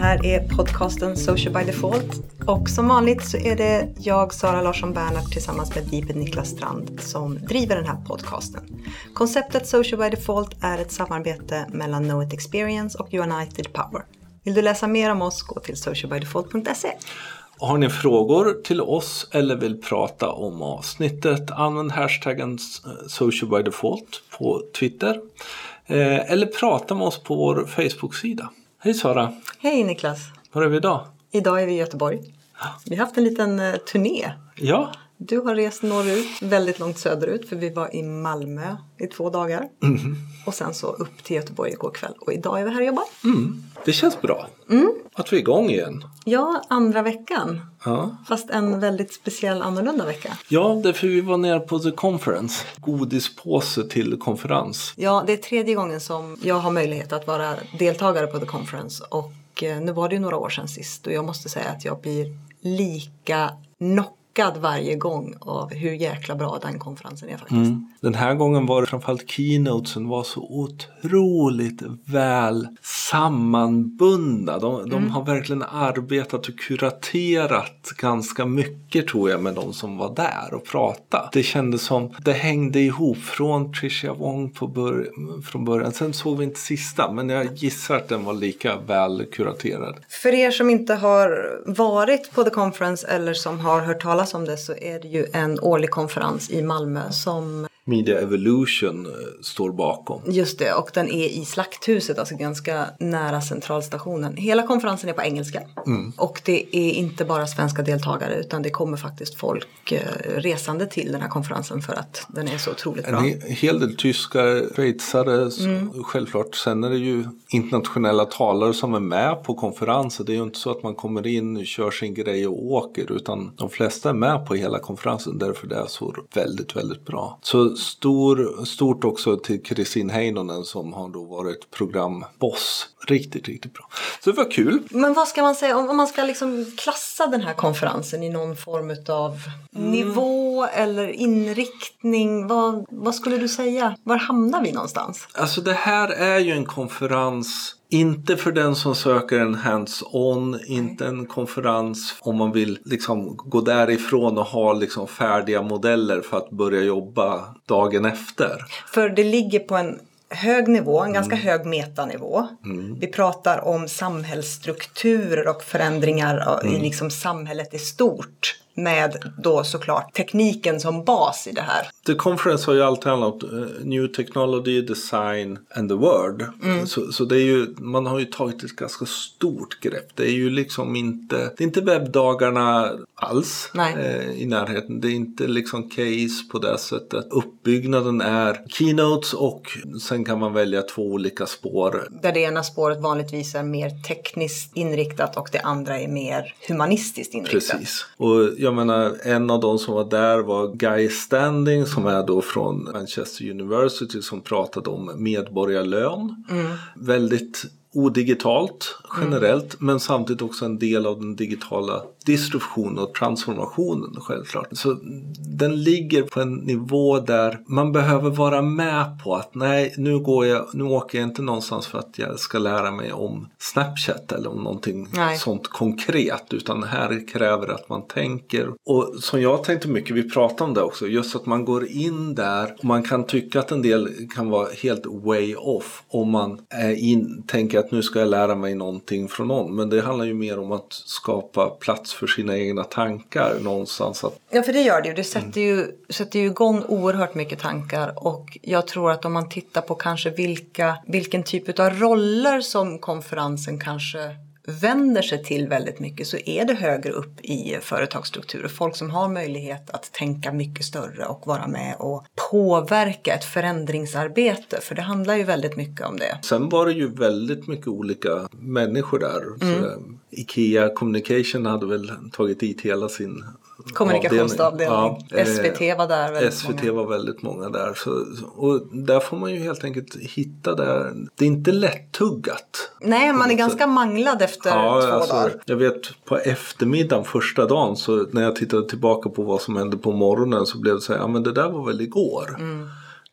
Det här är podcasten Social by Default. Och som vanligt så är det jag, Sara Larsson Bernhardt, tillsammans med Deeped Niklas Strand som driver den här podcasten. Konceptet Social by Default är ett samarbete mellan Know It Experience och United Power. Vill du läsa mer om oss, gå till socialbydefault.se. Har ni frågor till oss eller vill prata om avsnittet, använd hashtaggen socialbydefault på Twitter. Eh, eller prata med oss på vår Facebook-sida. Hej Sara! Hej Niklas! Var är vi idag? Idag är vi i Göteborg. Vi har haft en liten eh, turné. Ja, Du har rest norrut, väldigt långt söderut, för vi var i Malmö i två dagar. Och sen så upp till Göteborg igår kväll. Och idag är vi här och jobbar. det känns bra att vi är igång igen. Ja, andra veckan. Ja. Fast en väldigt speciell annorlunda vecka. ja, därför vi var nere på The Conference. Godispåse till konferens. Ja, det är tredje gången som jag har möjlighet att vara deltagare på The Conference. Och eh, nu var det ju några år sedan sist och jag måste säga att jag blir lika knockad varje gång av hur jäkla bra den konferensen är faktiskt. Den här gången var det framförallt keynotesen var så otroligt väl sammanbundna. De, de har verkligen arbetat och kuraterat ganska mycket tror jag med de som var där och pratade. Det kändes som det hängde ihop från Tricia Wong bör, från början. Sen såg vi inte sista men jag gissar att den var lika väl kuraterad. För er som inte har varit på The Conference eller som har hört talas om det så är det ju en årlig konferens i Malmö som Media Evolution eh, står bakom. Just det, och den är i Slakthuset, alltså ganska nära centralstationen. Hela konferensen är på engelska. Och det är inte bara svenska deltagare utan det kommer faktiskt folk eh, resande till den här konferensen för att den är så otroligt bra. En he- hel del tyskar, schweizare, s- självklart. Sen är det ju internationella talare som är med på konferensen. Det är ju inte så att man kommer in, kör sin grej och åker. Utan de flesta är med på hela konferensen därför det är så väldigt, väldigt bra. Så stor, stort också till Kristin Heinonen som har då varit programboss. Riktigt, riktigt bra. Så det var kul. Men vad ska man säga, om om man ska liksom klassa den här konferensen i någon form av nivå eller inriktning. Vad, vad skulle du säga? Var hamnar vi någonstans? Alltså det här är ju en konferens inte för den som söker en hands-on, inte en konferens om man vill liksom gå därifrån och ha liksom färdiga modeller för att börja jobba dagen efter. För det ligger på en hög nivå, en ganska hög metanivå. Vi pratar om samhällsstrukturer och förändringar i liksom samhället i stort. Med då såklart tekniken som bas i det här. The Conference har ju alltid handlat om eh, New Technology, Design and the Word. Så, så det är ju, man har ju tagit ett ganska stort grepp. Det är ju liksom inte, det är inte webbdagarna alls eh, i närheten. Det är inte liksom case på det sättet. Uppbyggnaden är keynotes och sen kan man välja två olika spår. Där det ena spåret vanligtvis är mer tekniskt inriktat och det andra är mer humanistiskt inriktat. Precis. Och jag menar en av de som var där var Guy Standing som är då från Manchester University som pratade om medborgarlön. Väldigt odigitalt generellt men samtidigt också en del av den digitala distributionen och transformationen självklart. Så den ligger på en nivå där man behöver vara med på att nej nu går jag, nu åker jag inte någonstans för att jag ska lära mig om Snapchat eller om någonting Nej. sånt konkret utan här kräver det att man tänker. Och som jag tänkte mycket, vi pratade om det också, just att man går in där och man kan tycka att en del kan vara helt way off om man är in, tänker att nu ska jag lära mig någonting från någon. Men det handlar ju mer om att skapa plats för sina egna tankar någonstans. Att, Ja, för det gör det ju. Det sätter ju, sätter ju igång oerhört mycket tankar och jag tror att om man tittar på kanske vilka, vilken typ av roller som konferensen kanske vänder sig till väldigt mycket så är det högre upp i företagsstrukturer. Folk som har möjlighet att tänka mycket större och vara med och påverka ett förändringsarbete. För det handlar ju väldigt mycket om det. Sen var det ju väldigt mycket olika människor där. Så, eh, Ikea Communication hade väl tagit dit hela sin Kommunikationsavdelning. avdelning. Ja, eh, SVT var där väldigt SVT många. var väldigt många där. Så, och där får man ju helt enkelt hitta det. Det är inte lättuggat. Nej, man är ganska manglad efter Ja, två alltså, dagar. jag vet på eftermiddagen första dagen så när jag tittade tillbaka på vad som hände på morgonen så blev det så här, ja men det där var väl igår. Mm.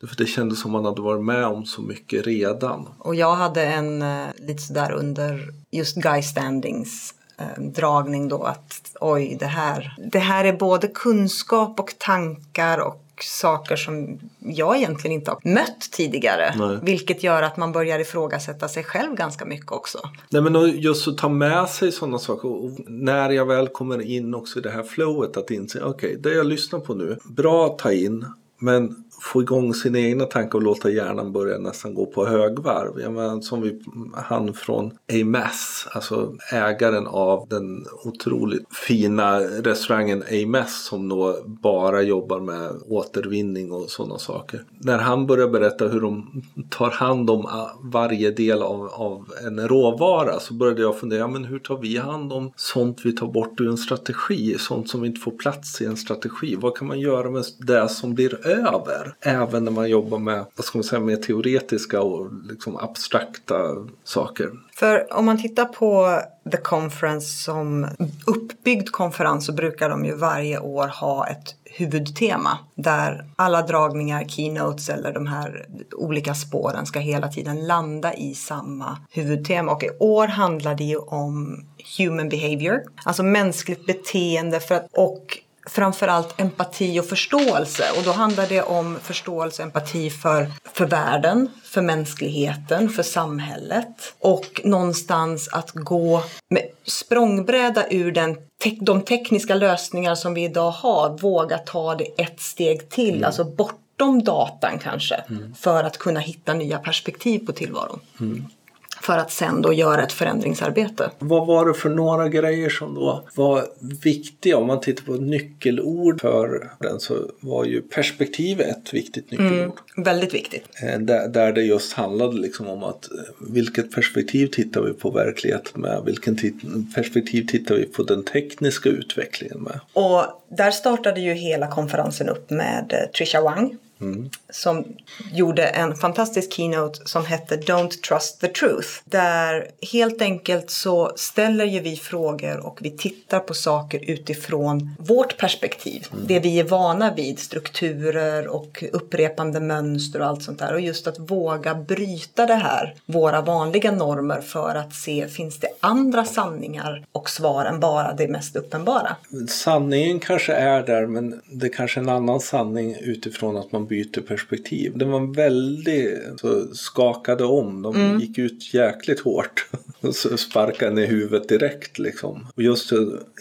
För det kändes som man hade varit med om så mycket redan. Och jag hade en eh, lite sådär under just Guy Standings eh, dragning då att oj det här, det här är både kunskap och tankar och saker som jag egentligen inte har mött tidigare. Nej. Vilket gör att man börjar ifrågasätta sig själv ganska mycket också. Nej men just att ta med sig sådana saker och när jag väl kommer in också i det här flowet att inse okej det jag lyssnar på nu, bra att ta in men få igång sina egna tankar och låta hjärnan börja nästan gå på högvarv. Jag menar, som vi, han från Ames, alltså ägaren av den otroligt fina restaurangen Ames som då bara jobbar med återvinning och sådana saker. När han börjar berätta hur de tar hand om ah, varje del av, av en råvara så började jag fundera, men hur tar vi hand om sånt vi tar bort ur en strategi? Sånt som inte får plats i en strategi. Vad kan man göra med det som blir över? Även när man jobbar med, vad ska man säga, mer teoretiska och liksom abstrakta saker. För om man tittar på The Conference som uppbyggd konferens så brukar de ju varje år ha ett huvudtema där alla dragningar, keynotes eller de här olika spåren ska hela tiden landa i samma huvudtema. Och i år handlar det ju om human behavior, alltså mänskligt beteende för att, och framförallt empati och förståelse. Och då handlar det om förståelse och empati för, för världen, för mänskligheten, för samhället. Och någonstans att gå med språngbräda ur den te de tekniska lösningar som vi idag har, våga ta det ett steg till, mm. alltså bortom datan kanske, mm. för att kunna hitta nya perspektiv på tillvaron. Mm för att sen då göra ett förändringsarbete. Vad var det för några grejer som då var viktiga? Om man tittar på nyckelord för den så var ju perspektiv ett viktigt nyckelord. Mm, väldigt viktigt. Eh, där, där det just handlade liksom om att eh, vilket perspektiv tittar vi på verkligheten med? Vilken perspektiv tittar vi på den tekniska utvecklingen med? Och där startade ju hela konferensen upp med eh, Trisha Wang Mm. Som gjorde en fantastisk keynote som hette Don't trust the truth. Där helt enkelt så ställer ju vi frågor och vi tittar på saker utifrån vårt perspektiv. Mm. Det vi är vana vid, strukturer och upprepande mönster och allt sånt där. Och just att våga bryta det här, våra vanliga normer för att se, finns det andra sanningar och svar än bara det mest uppenbara? Sanningen kanske är där men det är kanske är en annan sanning utifrån att man byter perspektiv. Den var väldigt så skakade om. De mm. gick ut jäkligt hårt. och sparkade ner huvudet direkt liksom. Och just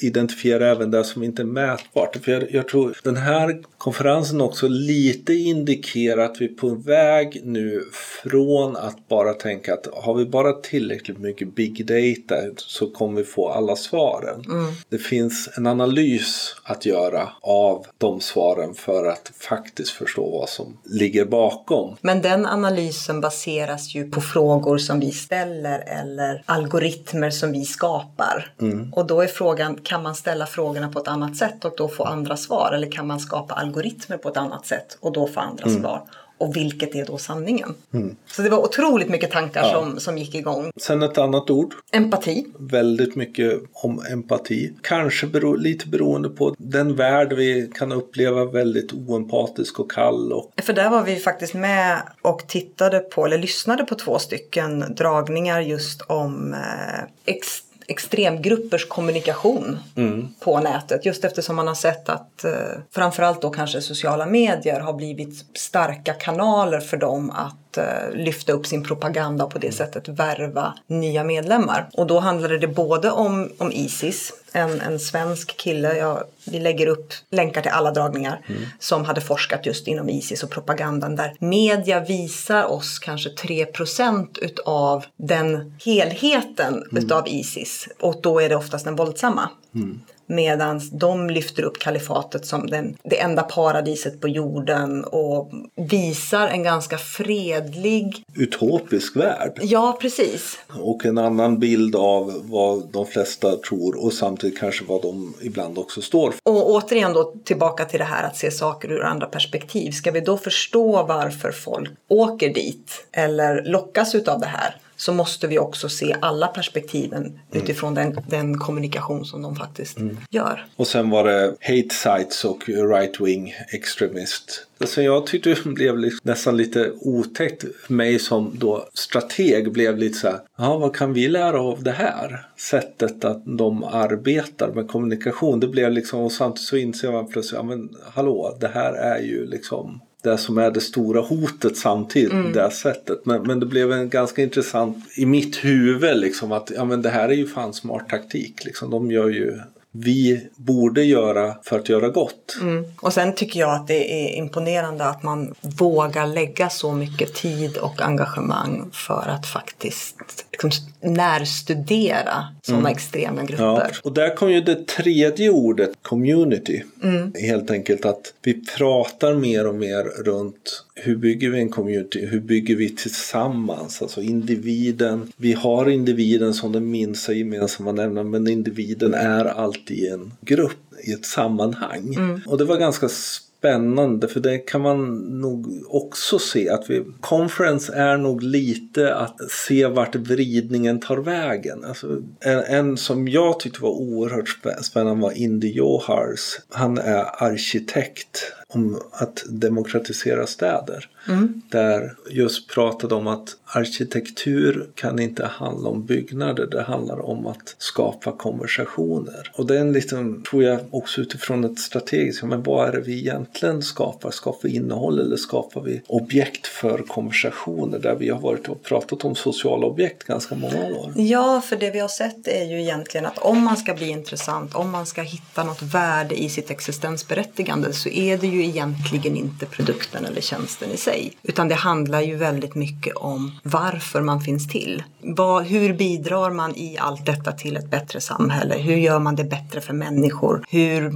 identifiera även det som inte är mätbart. För jag, jag tror den här konferensen också lite indikerar att vi är på väg nu från att bara tänka att har vi bara tillräckligt mycket big data så kommer vi få alla svaren. Mm. Det finns en analys att göra av de svaren för att faktiskt förstå vad som ligger bakom. Men den analysen baseras ju på frågor som vi ställer eller algoritmer som vi skapar. Mm. Och då är frågan, kan man ställa frågorna på ett annat sätt och då få andra svar? Eller kan man skapa algoritmer på ett annat sätt och då få andra mm. svar? Och vilket är då sanningen? Mm. Så det var otroligt mycket tankar ja. som, som gick igång. Sen ett annat ord. Empati. Väldigt mycket om empati. Kanske bero, lite beroende på den värld vi kan uppleva väldigt oempatisk och kall. Och... För där var vi faktiskt med och tittade på, eller lyssnade på två stycken dragningar just om eh, ex extremgruppers kommunikation mm. på nätet. Just eftersom man har sett att eh, framförallt då kanske sociala medier har blivit starka kanaler för dem att eh, lyfta upp sin propaganda och på det sättet värva nya medlemmar. Och då handlade det både om, om Isis en, en svensk kille, jag, vi lägger upp länkar till alla dragningar, mm. som hade forskat just inom Isis och propagandan där media visar oss kanske 3% utav den helheten mm. utav Isis och då är det oftast den våldsamma. Mm. Medan de lyfter upp kalifatet som den, det enda paradiset på jorden och visar en ganska fredlig... Utopisk värld. Ja, precis. Och en annan bild av vad de flesta tror och samtidigt kanske vad de ibland också står för. Och återigen då tillbaka till det här att se saker ur andra perspektiv. Ska vi då förstå varför folk åker dit eller lockas utav det här? Så måste vi också se alla perspektiven mm. utifrån den, den kommunikation som de faktiskt mm. gör. Och sen var det hate sites och right-wing extremist. Alltså jag tyckte det blev nästan lite otäckt. Mig som då strateg blev lite så här, ja vad kan vi lära av det här? Sättet att de arbetar med kommunikation. Det blev liksom, och samtidigt så inser man plötsligt, ja men hallå, det här är ju liksom det som är det stora hotet samtidigt, mm. det sättet. Men, men det blev en ganska intressant i mitt huvud liksom att ja, men det här är ju fan smart taktik. Liksom. De gör ju vi borde göra för att göra gott. Mm. Och sen tycker jag att det är imponerande att man vågar lägga så mycket tid och engagemang för att faktiskt liksom, närstudera sådana mm. extrema grupper. Ja. Och där kom ju det tredje ordet, community. Mm. Helt enkelt att vi pratar mer och mer runt hur bygger vi en community? Hur bygger vi tillsammans? Alltså individen. Vi har individen som den minsta gemensamma nämnaren men individen är alltid en grupp i ett sammanhang. Mm. Och det var ganska spännande spännande för det kan man nog också se att vi, conference är nog lite att se vart vridningen tar vägen. Alltså, en, en som jag tyckte var oerhört spännande var Indy Johars. Han är arkitekt om att demokratisera städer. Mm. Där just pratade om att arkitektur kan inte handla om byggnader, det handlar om att skapa konversationer. Och det är en liten, tror jag, också utifrån ett strategiskt, men vad är det vi egentligen skapar? Skapar vi innehåll eller skapar vi objekt för konversationer? Där vi har varit och pratat om sociala objekt ganska många år. Ja, för det vi har sett är ju egentligen att om man ska bli intressant, om man ska hitta något värde i sitt existensberättigande så är det ju egentligen inte produkten eller tjänsten i sig sig. Utan det handlar ju väldigt mycket om varför man finns till. Vad, hur bidrar man i allt detta till ett bättre samhälle? Hur gör man det bättre för människor? Hur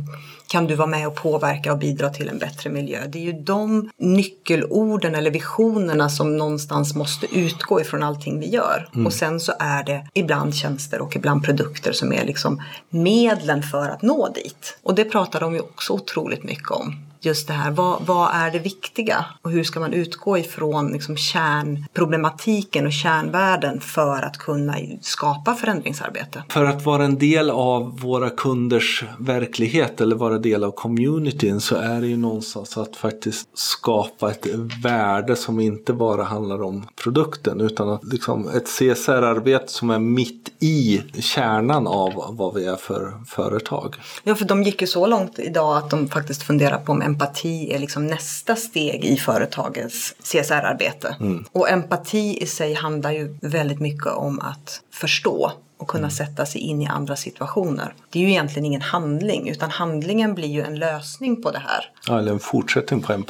kan du vara med och påverka och bidra till en bättre miljö? Det är ju de nyckelorden eller visionerna som någonstans måste utgå ifrån allting vi gör. Mm. Och sen så är det ibland tjänster och ibland produkter som är liksom medlen för att nå dit. Och det pratar de ju också otroligt mycket om just det här, vad, vad, är det viktiga och hur ska man utgå ifrån liksom kärnproblematiken och kärnvärden för att kunna skapa förändringsarbete? För att vara en del av våra kunders verklighet eller vara del av communityn så är det ju någonstans att faktiskt skapa ett värde som inte bara handlar om produkten utan att liksom ett CSR-arbete som är mitt i kärnan av vad vi är för företag. Ja, för de gick ju så långt idag att de faktiskt funderar på om empati är liksom nästa steg i företagets CSR-arbete. Mm. Och empati i sig handlar ju väldigt mycket om att förstå och kunna mm. sätta sig in i andra situationer. Det är ju egentligen ingen handling utan handlingen blir ju en lösning på det här. Ja, eller en fortsättning på,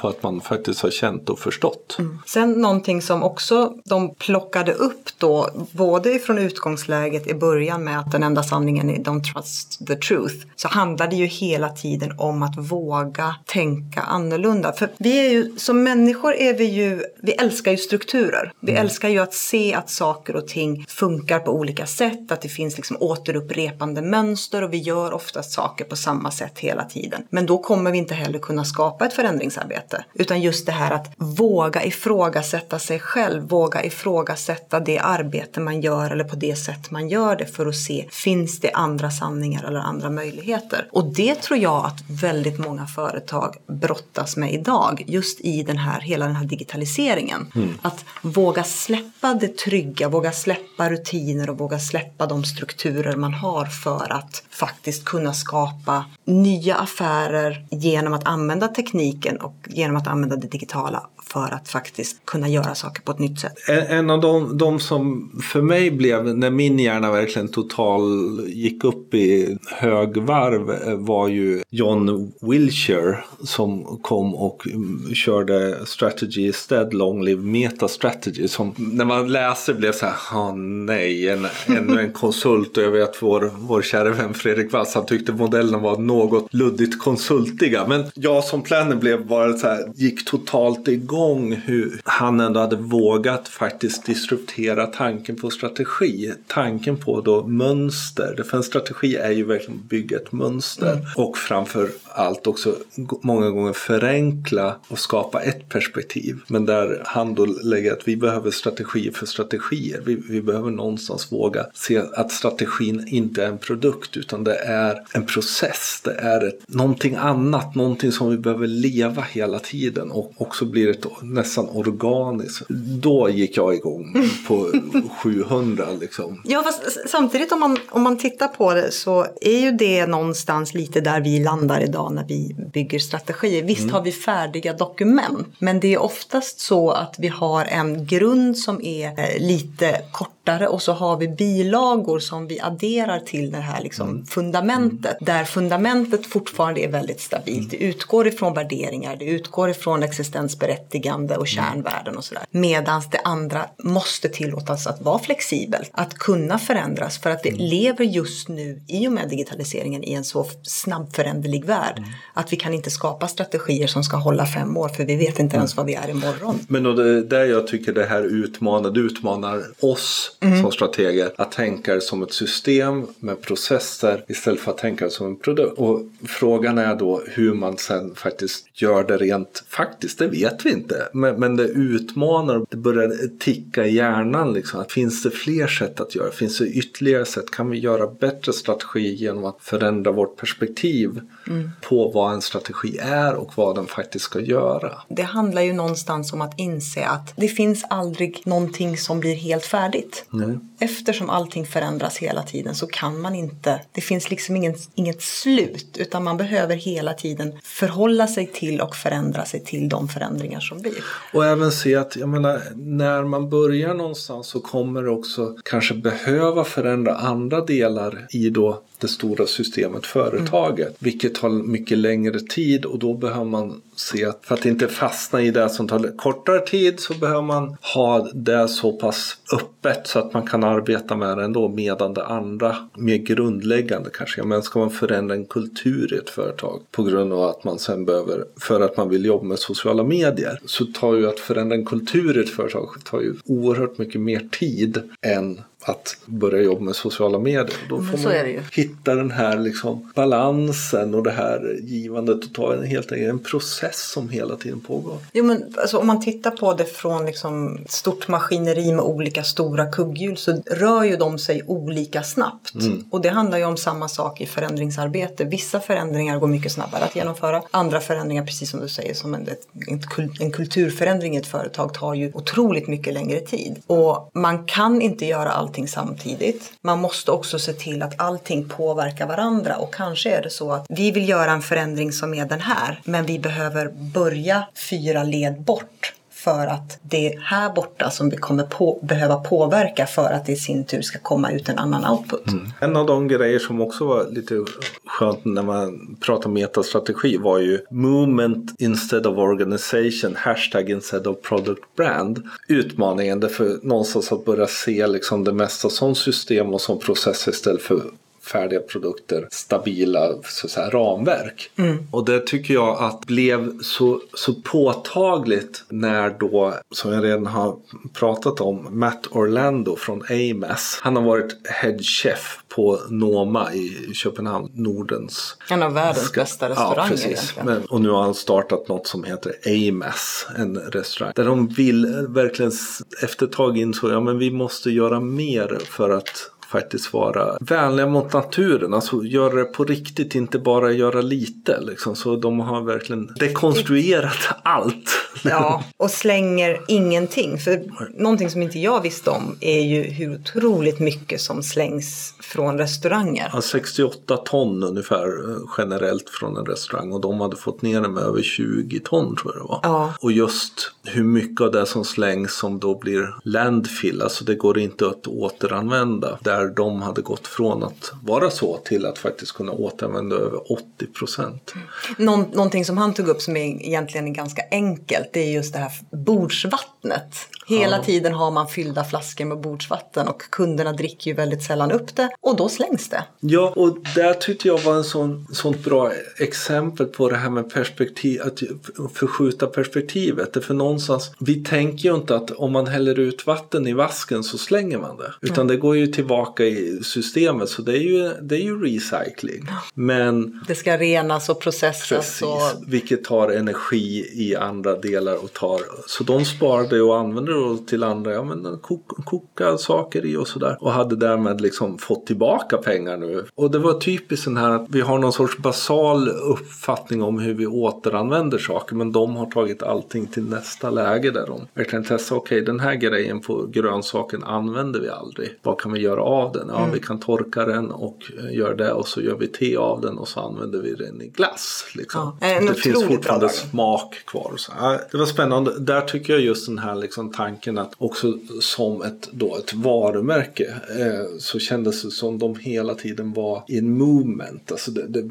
på att man faktiskt har känt och förstått. Mm. Sen någonting som också de plockade upp då, både ifrån utgångsläget i början med att den enda sanningen är don't trust the truth, så handlar det ju hela tiden om att våga tänka annorlunda. För vi är ju, som människor är vi ju, vi älskar ju strukturer. Vi mm. älskar ju att se att saker och ting funkar på olika sätt, att det finns liksom återupprepande mönster och vi gör oftast saker på samma sätt hela tiden. Men då kommer vi inte heller kunna skapa ett förändringsarbete. Utan just det här att våga ifrågasätta sig själv, våga ifrågasätta det arbete man gör eller på det sätt man gör det för att se, finns det andra sanningar eller andra möjligheter? Och det tror jag att väldigt många företag brottas med idag, just i den här, hela den här digitaliseringen. Mm. Att våga släppa det trygga, våga släppa rutiner och våga släppa de strukturer man har för att faktiskt kunna skapa nya affärer genom att använda tekniken och genom att använda det digitala för att faktiskt kunna göra saker på ett nytt sätt. En, av de, de, som för mig blev, när min hjärna verkligen total gick upp i högvarv eh, var ju John Wilshire som kom och mm, körde Strategy Stead Long Live Meta Strategy som när man läser blev så här, åh oh, nej, en, ännu en konsult och jag vet vår, vår kära vän Fredrik Wass han tyckte modellerna var något luddigt konsultiga men jag som planer blev bara så här, gick totalt igång igång hur han ändå hade vågat faktiskt disruptera tanken på strategi. Tanken på då mönster. För en strategi är ju verkligen att bygga ett mönster. Mm. Och framför allt också många gånger förenkla och skapa ett perspektiv. Men där han då lägger att vi behöver strategier för strategier. Vi, vi behöver någonstans våga se att strategin inte är en produkt utan det är en process. Det är ett, någonting annat, någonting som vi behöver leva hela tiden och också blir ett nästan organiskt. Då gick jag igång på 700 liksom. Ja, fast samtidigt om man, om man tittar på det så är ju det någonstans lite där vi landar idag när vi bygger strategier. Visst mm. har vi färdiga dokument, men det är oftast så att vi har en grund som är eh, lite kortare och så har vi bilagor som vi adderar till det här liksom mm. fundamentet. Där fundamentet fortfarande är väldigt stabilt. Det utgår ifrån värderingar, det utgår ifrån existensberättigande och kärnvärden och sådär. Medan det andra måste tillåtas att vara flexibelt, att kunna förändras för att mm. lever just nu i och med digitaliseringen i en så snabbföränderlig värld mm. att vi kan inte skapa strategier som ska hålla fem år för vi vet inte ens vad vi är imorgon. Men och det är där jag tycker det här utmanar, det utmanar oss mm. som strateger att tänka som ett system med processer istället för att tänka som en produkt. Och frågan är då hur man sen faktiskt gör det rent faktiskt, det vet vi inte. Men, men det utmanar, det börjar ticka i hjärnan liksom. Finns det fler sätt att göra? Finns det ytterligare sätt? Kan vi göra bättre strategi genom att förändra vårt perspektiv mm. på vad en strategi är och vad den faktiskt ska göra? Det handlar ju någonstans om att inse att det finns aldrig någonting som blir helt färdigt. Nej. Eftersom allting förändras hela tiden så kan man inte, det finns liksom ingen, inget slut utan man behöver hela tiden förhålla sig till och förändra sig till de förändringar som blir. Och även se att, jag menar, när man börjar någonstans så kommer det också kanske behöva förändra andra delar i då det stora systemet företaget. Mm. Vilket tar mycket längre tid och då behöver man se att för att inte fastna i det som tar kortare tid så behöver man ha det så pass öppet så att man kan arbeta med det ändå medan det andra mer grundläggande kanske. Men ska man förändra en kultur i ett företag på grund av att man sen behöver för att man vill jobba med sociala medier så tar ju att förändra en kultur i ett företag tar ju oerhört mycket mer tid än att börja jobba med sociala medier. Då får man hitta den här liksom balansen och det här givandet och ta en helt enkelt en process som hela tiden pågår. Jo, men alltså, om man tittar på det från liksom stort maskineri med olika stora kugghjul så rör ju de sig olika snabbt. Mm. Och det handlar ju om samma sak i förändringsarbete. Vissa förändringar går mycket snabbare att genomföra. Andra förändringar, precis som du säger, som en, en kulturförändring i ett företag tar ju otroligt mycket längre tid. Och man kan inte göra allt allting samtidigt. Man måste också se till att allting påverkar varandra och kanske är det så att vi vill göra en förändring som är den här men vi behöver börja fyra led bort för att det är här borta som vi kommer på, behöva påverka för att det i sin tur ska komma ut en annan output. Mm. En av de grejer som också var lite skönt när man pratar metastrategi var ju movement instead of organization, hashtag instead of product brand. Utmaningen därför någonstans att börja se liksom det mesta som system och som process istället för färdiga produkter, stabila så att säga, ramverk. Mm. Och det tycker jag att blev så, så påtagligt när då, som jag redan har pratat om, Matt Orlando från Ames. Han har varit head chef på Noma i Köpenhamn, Nordens. En av världens bästa restauranger ja, precis. Men, och nu har han startat något som heter Ames, en restaurang. Där de vill verkligen efter ett tag insåg, ja men vi måste göra mer för att faktiskt vara vänliga mot naturen. Alltså göra det på riktigt, inte bara göra lite. Liksom. Så de har verkligen dekonstruerat allt. Ja, och slänger ingenting. För någonting som inte jag visste om är ju hur otroligt mycket som slängs från restauranger. Ja, 68 ton ungefär eh, generellt från en restaurang och de hade fått ner det med över 20 ton tror jag det var. Ja. Och just hur mycket av det som slängs som då blir landfill, alltså det går inte att återanvända. Där de hade gått från att vara så till att faktiskt kunna återanvända över 80 procent. Någon, någonting som han tog upp som är egentligen är ganska enkelt det är just det här bordsvattnet. Hela tiden har man fyllda flaskor med bordsvatten och kunderna dricker ju väldigt sällan upp det och då slängs det. Ja, och där tyckte jag var en sån, sånt bra exempel på det här med perspektiv, att förskjuta perspektivet. För någonstans, vi tänker ju inte att om man häller ut vatten i vasken så slänger man det. Utan mm. det går ju tillbaka i systemet så det är ju, det är ju recycling. Men det ska renas och processas. Precis, och... vilket tar energi i andra delar och tar. Så de sparar det och använder det till andra, ja men koka, koka saker i och sådär. Och hade därmed liksom fått tillbaka pengar nu. Och det var typiskt den här att vi har någon sorts basal uppfattning om hur vi återanvänder saker. Men de har tagit allting till nästa läge där de verkligen testar. Okej, okay, den här grejen på grönsaken använder vi aldrig. Vad kan vi göra av den? Ja, mm. vi kan torka den och göra det och så gör vi te av den och så använder vi den i glass. Liksom. Ja, det finns fortfarande smak kvar. Så, ja, det var spännande. Där tycker jag just den här liksom, tanken att också som ett, då, ett varumärke eh, så kändes det som de hela tiden var i en movement. Alltså det, det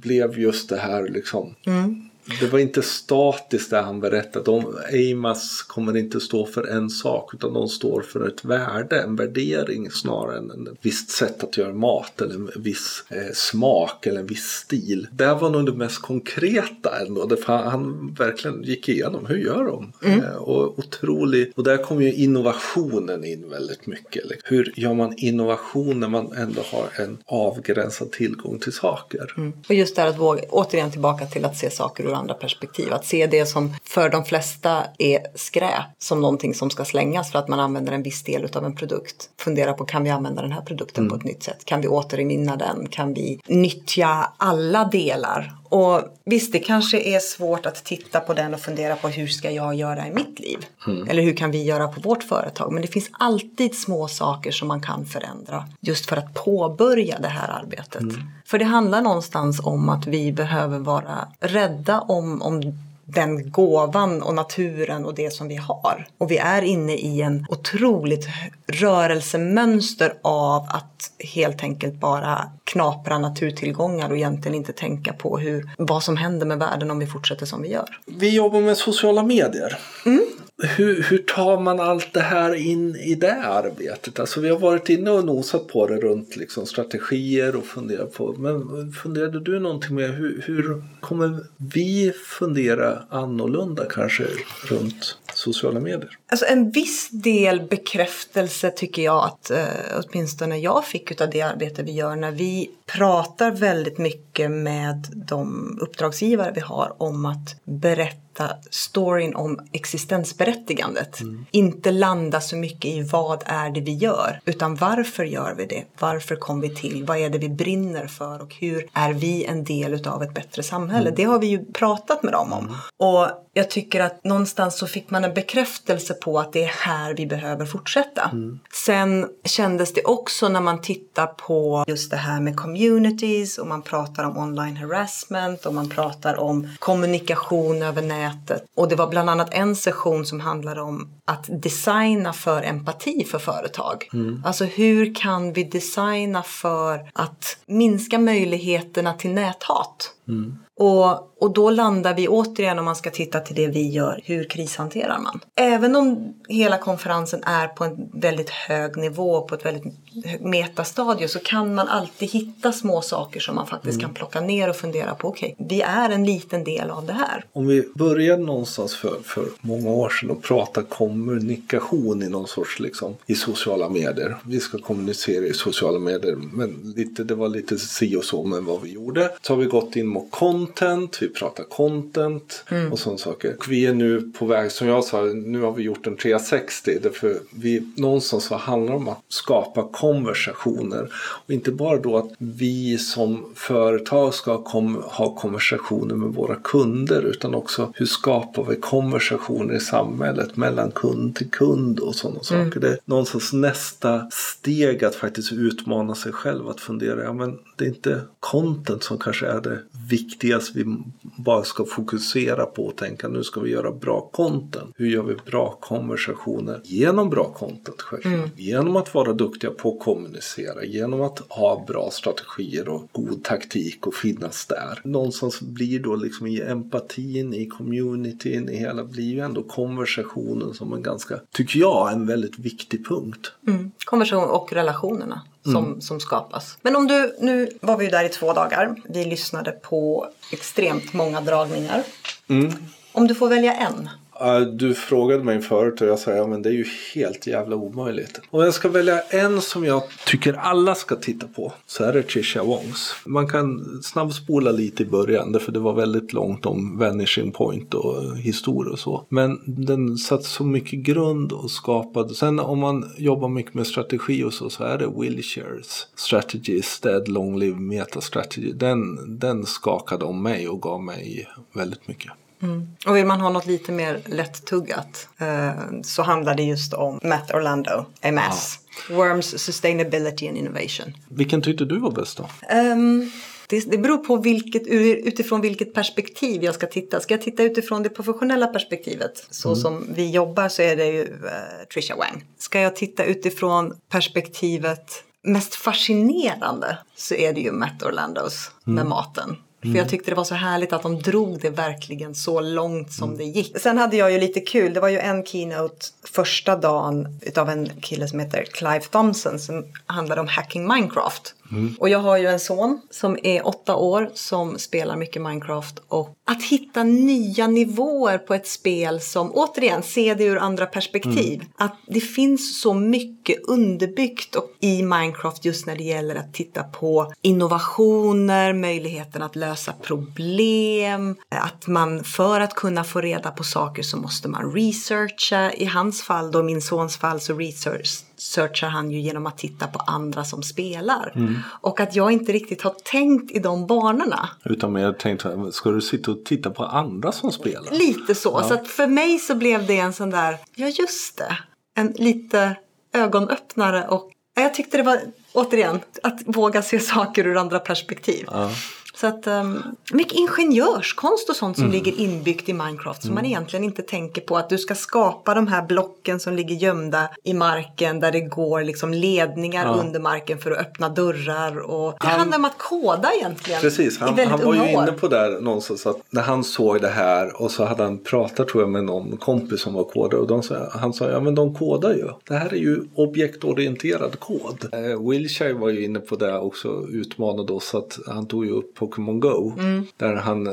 blev just det här liksom. Mm det var inte statiskt det han berättade. De, Eimas kommer inte stå för en sak utan de står för ett värde, en värdering snarare än ett visst sätt att göra mat eller en viss eh, smak eller en viss stil. Det var nog det mest konkreta ändå. Det, han verkligen gick igenom, hur gör de? Mm. Eh, och otrolig, och där kom ju innovationen in väldigt mycket. Liksom. Hur gör man innovation när man ändå har en avgränsad tillgång till saker? Mm. Och just det här att våga, återigen tillbaka till att se saker ur andra perspektiv. Att se det som för de flesta är skräp som någonting som ska slängas för att man använder en viss del av en produkt. Fundera på kan vi använda den här produkten mm. på ett nytt sätt? Kan vi återvinna den? Kan vi nyttja alla delar och visst, det kanske är svårt att titta på den och fundera på hur ska jag göra i mitt liv? Mm. Eller hur kan vi göra på vårt företag? Men det finns alltid små saker som man kan förändra just för att påbörja det här arbetet. Mm. För det handlar någonstans om att vi behöver vara rädda om, om den gåvan och naturen och det som vi har. Och vi är inne i en otroligt rörelsemönster av att helt enkelt bara knapra naturtillgångar och egentligen inte tänka på hur, vad som händer med världen om vi fortsätter som vi gör. Vi jobbar med sociala medier. Mm hur, hur tar man allt det här in i det arbetet? Alltså vi har varit inne och nosat på det runt liksom strategier och funderat på. Men funderade du någonting med hur, hur kommer vi fundera annorlunda kanske runt sociala medier? Alltså en viss del bekräftelse tycker jag att eh, åtminstone jag fick av det arbete vi gör när vi pratar väldigt mycket med de uppdragsgivare vi har om att berätta storyn om existensberättigandet. Mm. Inte landa så mycket i vad är det vi gör, utan varför gör vi det? Varför kom vi till? Vad är det vi brinner för? Och hur är vi en del av ett bättre samhälle? Mm. Det har vi ju pratat med dem om. Mm. Och jag tycker att någonstans så fick man en bekräftelse på att det är här vi behöver fortsätta. Mm. Sen kändes det också när man tittar på just det här med communities och man pratar om online harassment och man pratar om kommunikation över nätet. Och det var bland annat en session som handlade om att designa för empati för företag. Mm. Alltså hur kan vi designa för att minska möjligheterna till näthat? Mm. Och, och då landar vi återigen om man ska titta till det vi gör, hur krishanterar man? Även om hela konferensen är på en väldigt hög nivå, på ett väldigt metastadie så kan man alltid hitta små saker som man faktiskt mm. kan plocka ner och fundera på. Okej, okay, vi är en liten del av det här. Om vi började någonstans för, för många år sedan och prata kommunikation i någon sorts liksom i sociala medier. Vi ska kommunicera i sociala medier men lite, det var lite si och så med vad vi gjorde. Så har vi gått in mot content, vi pratar content mm. och sådana saker. Och vi är nu på väg, som jag sa, nu har vi gjort en 360. Därför vi någonstans så handlar det om att skapa konversationer. Och inte bara då att vi som företag ska kom, ha konversationer med våra kunder utan också hur skapar vi konversationer i samhället mellan kund till kund och sådana mm. saker. Det är någonstans nästa steg att faktiskt utmana sig själv att fundera, ja men det är inte content som kanske är det viktigaste vi bara ska fokusera på och tänka nu ska vi göra bra content. Hur gör vi bra konversationer? Genom bra content självklart. Mm. Genom att vara duktiga på att kommunicera. Genom att ha bra strategier och god taktik och finnas där. Någonstans blir då liksom i empatin, i communityn, i hela blir ju ändå konversationen som en ganska, tycker jag, en väldigt viktig punkt. Mm. Konversation och relationerna som, mm. som skapas. Men om du, nu var vi ju där i två dagar. Vi lyssnade på extremt många dragningar. Mm. Om du får välja en, du frågade mig förut och jag sa ja men det är ju helt jävla omöjligt. Om jag ska välja en som jag tycker alla ska titta på så är det Trisha Wongs. Man kan snabbspola lite i början därför det var väldigt långt om Vanishing Point och historia och så. Men den satt så mycket grund och skapade. Sen om man jobbar mycket med strategi och så så är det Wilshires Strategy Stead Long Live Meta Strategy. Den, den skakade om mig och gav mig väldigt mycket. Mm. Och vill man ha något lite mer lättuggat eh, så handlar det just om Matt Orlando, MS. Ah. Worms Sustainability and Innovation. Vilken tyckte du var bäst då? Um, det, det beror på vilket, utifrån vilket perspektiv jag ska titta. Ska jag titta utifrån det professionella perspektivet, så mm. som vi jobbar, så är det ju uh, Trisha Wang. Ska jag titta utifrån perspektivet mest fascinerande så är det ju Matt Orlandos mm. med maten. Mm. För jag tyckte det var så härligt att de drog det verkligen så långt som mm. det gick. Sen hade jag ju lite kul. Det var ju en keynote första dagen utav en kille som heter Clive Thompson som handlade om hacking Minecraft. Mm. Och jag har ju en son som är åtta år som spelar mycket Minecraft. Och att hitta nya nivåer på ett spel som, återigen, se det ur andra perspektiv. Mm. Att det finns så mycket underbyggt i Minecraft just när det gäller att titta på innovationer, möjligheten att lösa problem. Att man för att kunna få reda på saker så måste man researcha. I hans fall, då min sons fall, så research searchar han ju genom att titta på andra som spelar. Mm. Och att jag inte riktigt har tänkt i de banorna. Utan mer tänkt, ska du sitta och titta på andra som spelar? Lite så. Ja. Så att för mig så blev det en sån där, ja just det, en lite ögonöppnare och jag tyckte det var, återigen, att våga se saker ur andra perspektiv. Ja. Så att um, mycket ingenjörskonst och sånt som mm. ligger inbyggt i Minecraft som mm. man egentligen inte tänker på. Att du ska skapa de här blocken som ligger gömda i marken där det går liksom ledningar ja. under marken för att öppna dörrar. Och det han, handlar om att koda egentligen. Precis, han, han var ju inne på där någonstans att när han såg det här och så hade han pratat tror jag med någon kompis som var kodare och de sa, han sa ja men de kodar ju. Det här är ju objektorienterad kod. Eh, Wilshire var ju inne på det också, utmanade oss att han tog ju upp på Pokémon Go. Mm. Där han,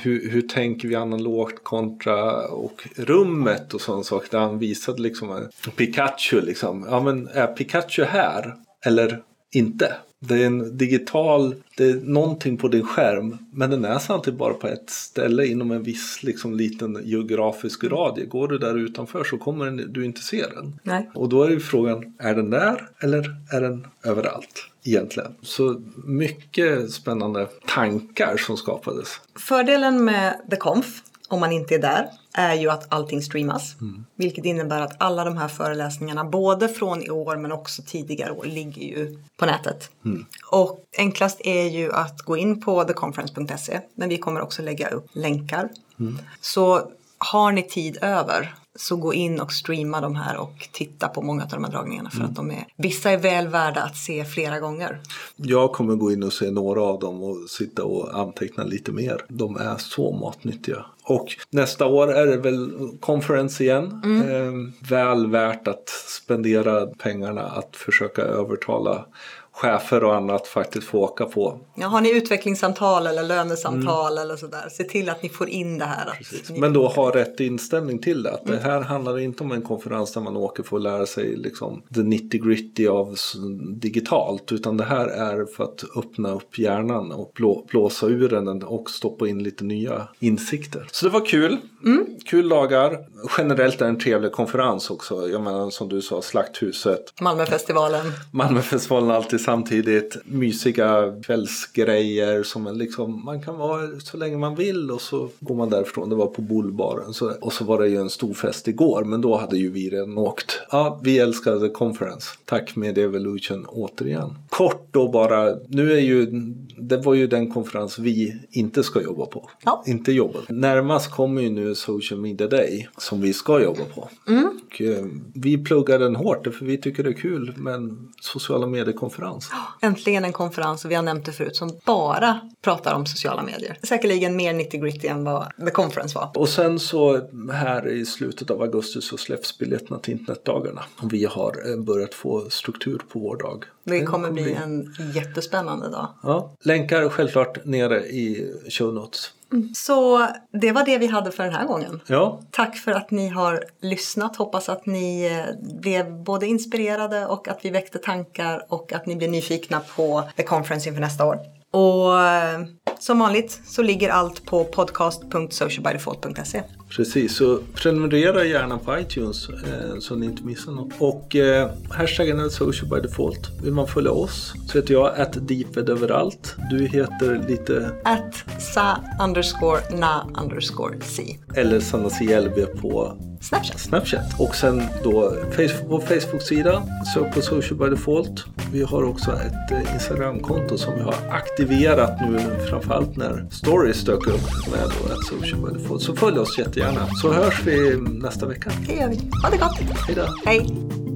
hur, hur tänker vi analogt kontra och rummet och sådana saker. Där han visade liksom Pikachu liksom. Ja men är Pikachu här? Eller inte? Det är en digital, det är någonting på din skärm men den är samtidigt bara på ett ställe inom en viss liksom, liten geografisk radie. Går du där utanför så kommer du inte se den. Nej. Och då är ju frågan, är den där eller är den överallt? Egentligen. Så mycket spännande tankar som skapades. Fördelen med The Conf om man inte är där är ju att allting streamas. Mm. Vilket innebär att alla de här föreläsningarna, både från i år men också tidigare år, ligger ju på nätet. Mm. Och enklast är ju att gå in på theconference.se, men vi kommer också lägga upp länkar. Mm. Så har ni tid över så gå in och streama de här och titta på många av de här dragningarna för mm. att de är, vissa är väl värda att se flera gånger. Jag kommer gå in och se några av dem och sitta och anteckna lite mer. De är så matnyttiga. Och nästa år är det väl konferens igen. Mm. Eh, väl värt att spendera pengarna att försöka övertala chefer och annat faktiskt få åka på. Ja, har ni utvecklingssamtal eller lönesamtal mm. eller sådär, se till att ni får in det här. Men då ha rätt inställning till det. Att mm. Det här handlar inte om en konferens där man åker för att lära sig liksom the nitty gritty av digitalt. Utan det här är för att öppna upp hjärnan och blå, blåsa ur den och stoppa in lite nya insikter. Så det var kul. Mm. Kul dagar. Generellt är det en trevlig konferens också. Jag menar som du sa, Slakthuset. Malmöfestivalen. Malmöfestivalen alltid samtidigt mysiga kvällsgrejer som man liksom, man kan vara så länge man vill och så går man därifrån. Det var på Bullbaren så, och så var det ju en stor fest igår men då hade ju vi redan åkt. Ja, vi älskade Conference. Tack med Evolution återigen. Kort då bara, nu är ju, det var ju den konferens vi inte ska jobba på. Ja. Inte jobba. Närmast kommer ju nu Social Media Day som vi ska jobba på. Och, eh, vi pluggar den hårt för vi tycker det är kul med en sociala mediekonferens. Äntligen en konferens, och vi har nämnt det förut, som bara pratar om sociala medier. Säkerligen mer 90 gritty än vad The Conference var. Och sen så här i slutet av augusti så släpps biljetterna till internetdagarna. Och vi har eh, börjat få struktur på vår dag. Det kommer bli en jättespännande dag. Ja, länkar självklart nere i show notes. Så det var det vi hade för den här gången. Ja, Tack för att ni har lyssnat. Hoppas att ni eh, blev både inspirerade och att vi väckte tankar och att ni blir nyfikna på The Conference inför nästa år. Och eh, som vanligt så ligger allt på podcast.socialbydefault.se. precis. Så prenumerera gärna på iTunes eh, så ni inte missar något. Och eh, hashtaggen är social by default. Vill man följa oss så heter jag att överallt. Du heter lite At sa underscore na underscore si. eller Sanna CLB på Snapchat. Snapchat. Och sen då vår Facebook-sida, sök på Social by Default. Vi har också ett eh, Instagram-konto som vi har aktiverat nu framförallt när stories dök upp med då Social by Default. Så följ oss jättegärna så hörs vi nästa vecka. Det gör vi. Ha det gott. Hej då! Hej!